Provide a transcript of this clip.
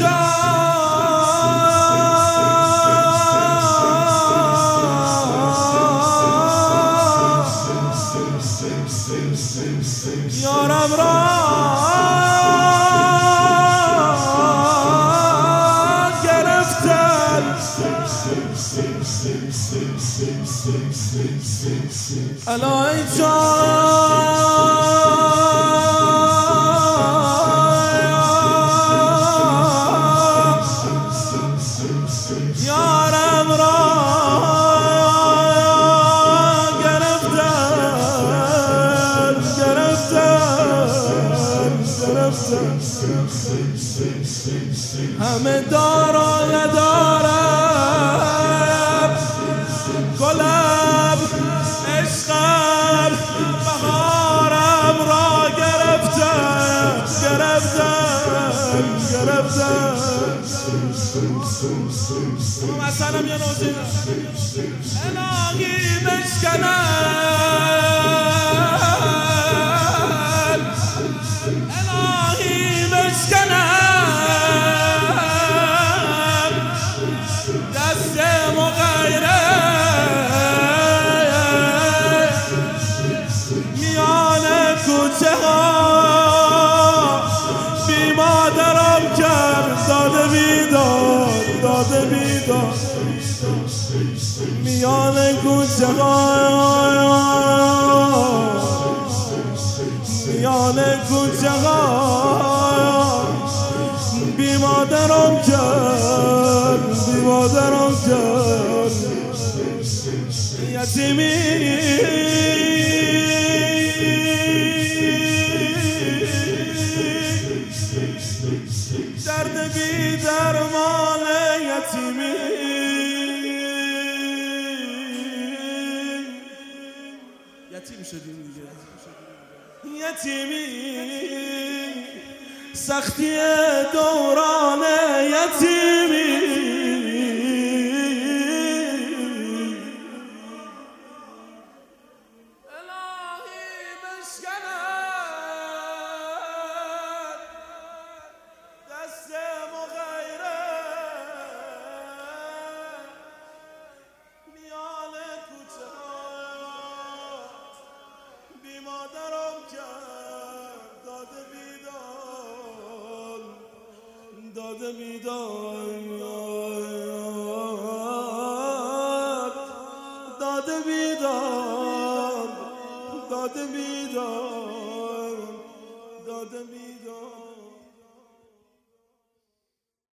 یارم الهی یارم را گرفتن گرفتن گرفتن همه دارای دارم مثلا یه روزی الهی بشکنن میان کوچه ها میان کوچه ها بی مادرم کرد بی مادرم کرد یتیمی. درد بی درمان یتیمی. یتیم شدیم دیگه. یتیمی. سختی دوران یتیمی. داده بیدار داده بیدار داده بیدار داده بیدار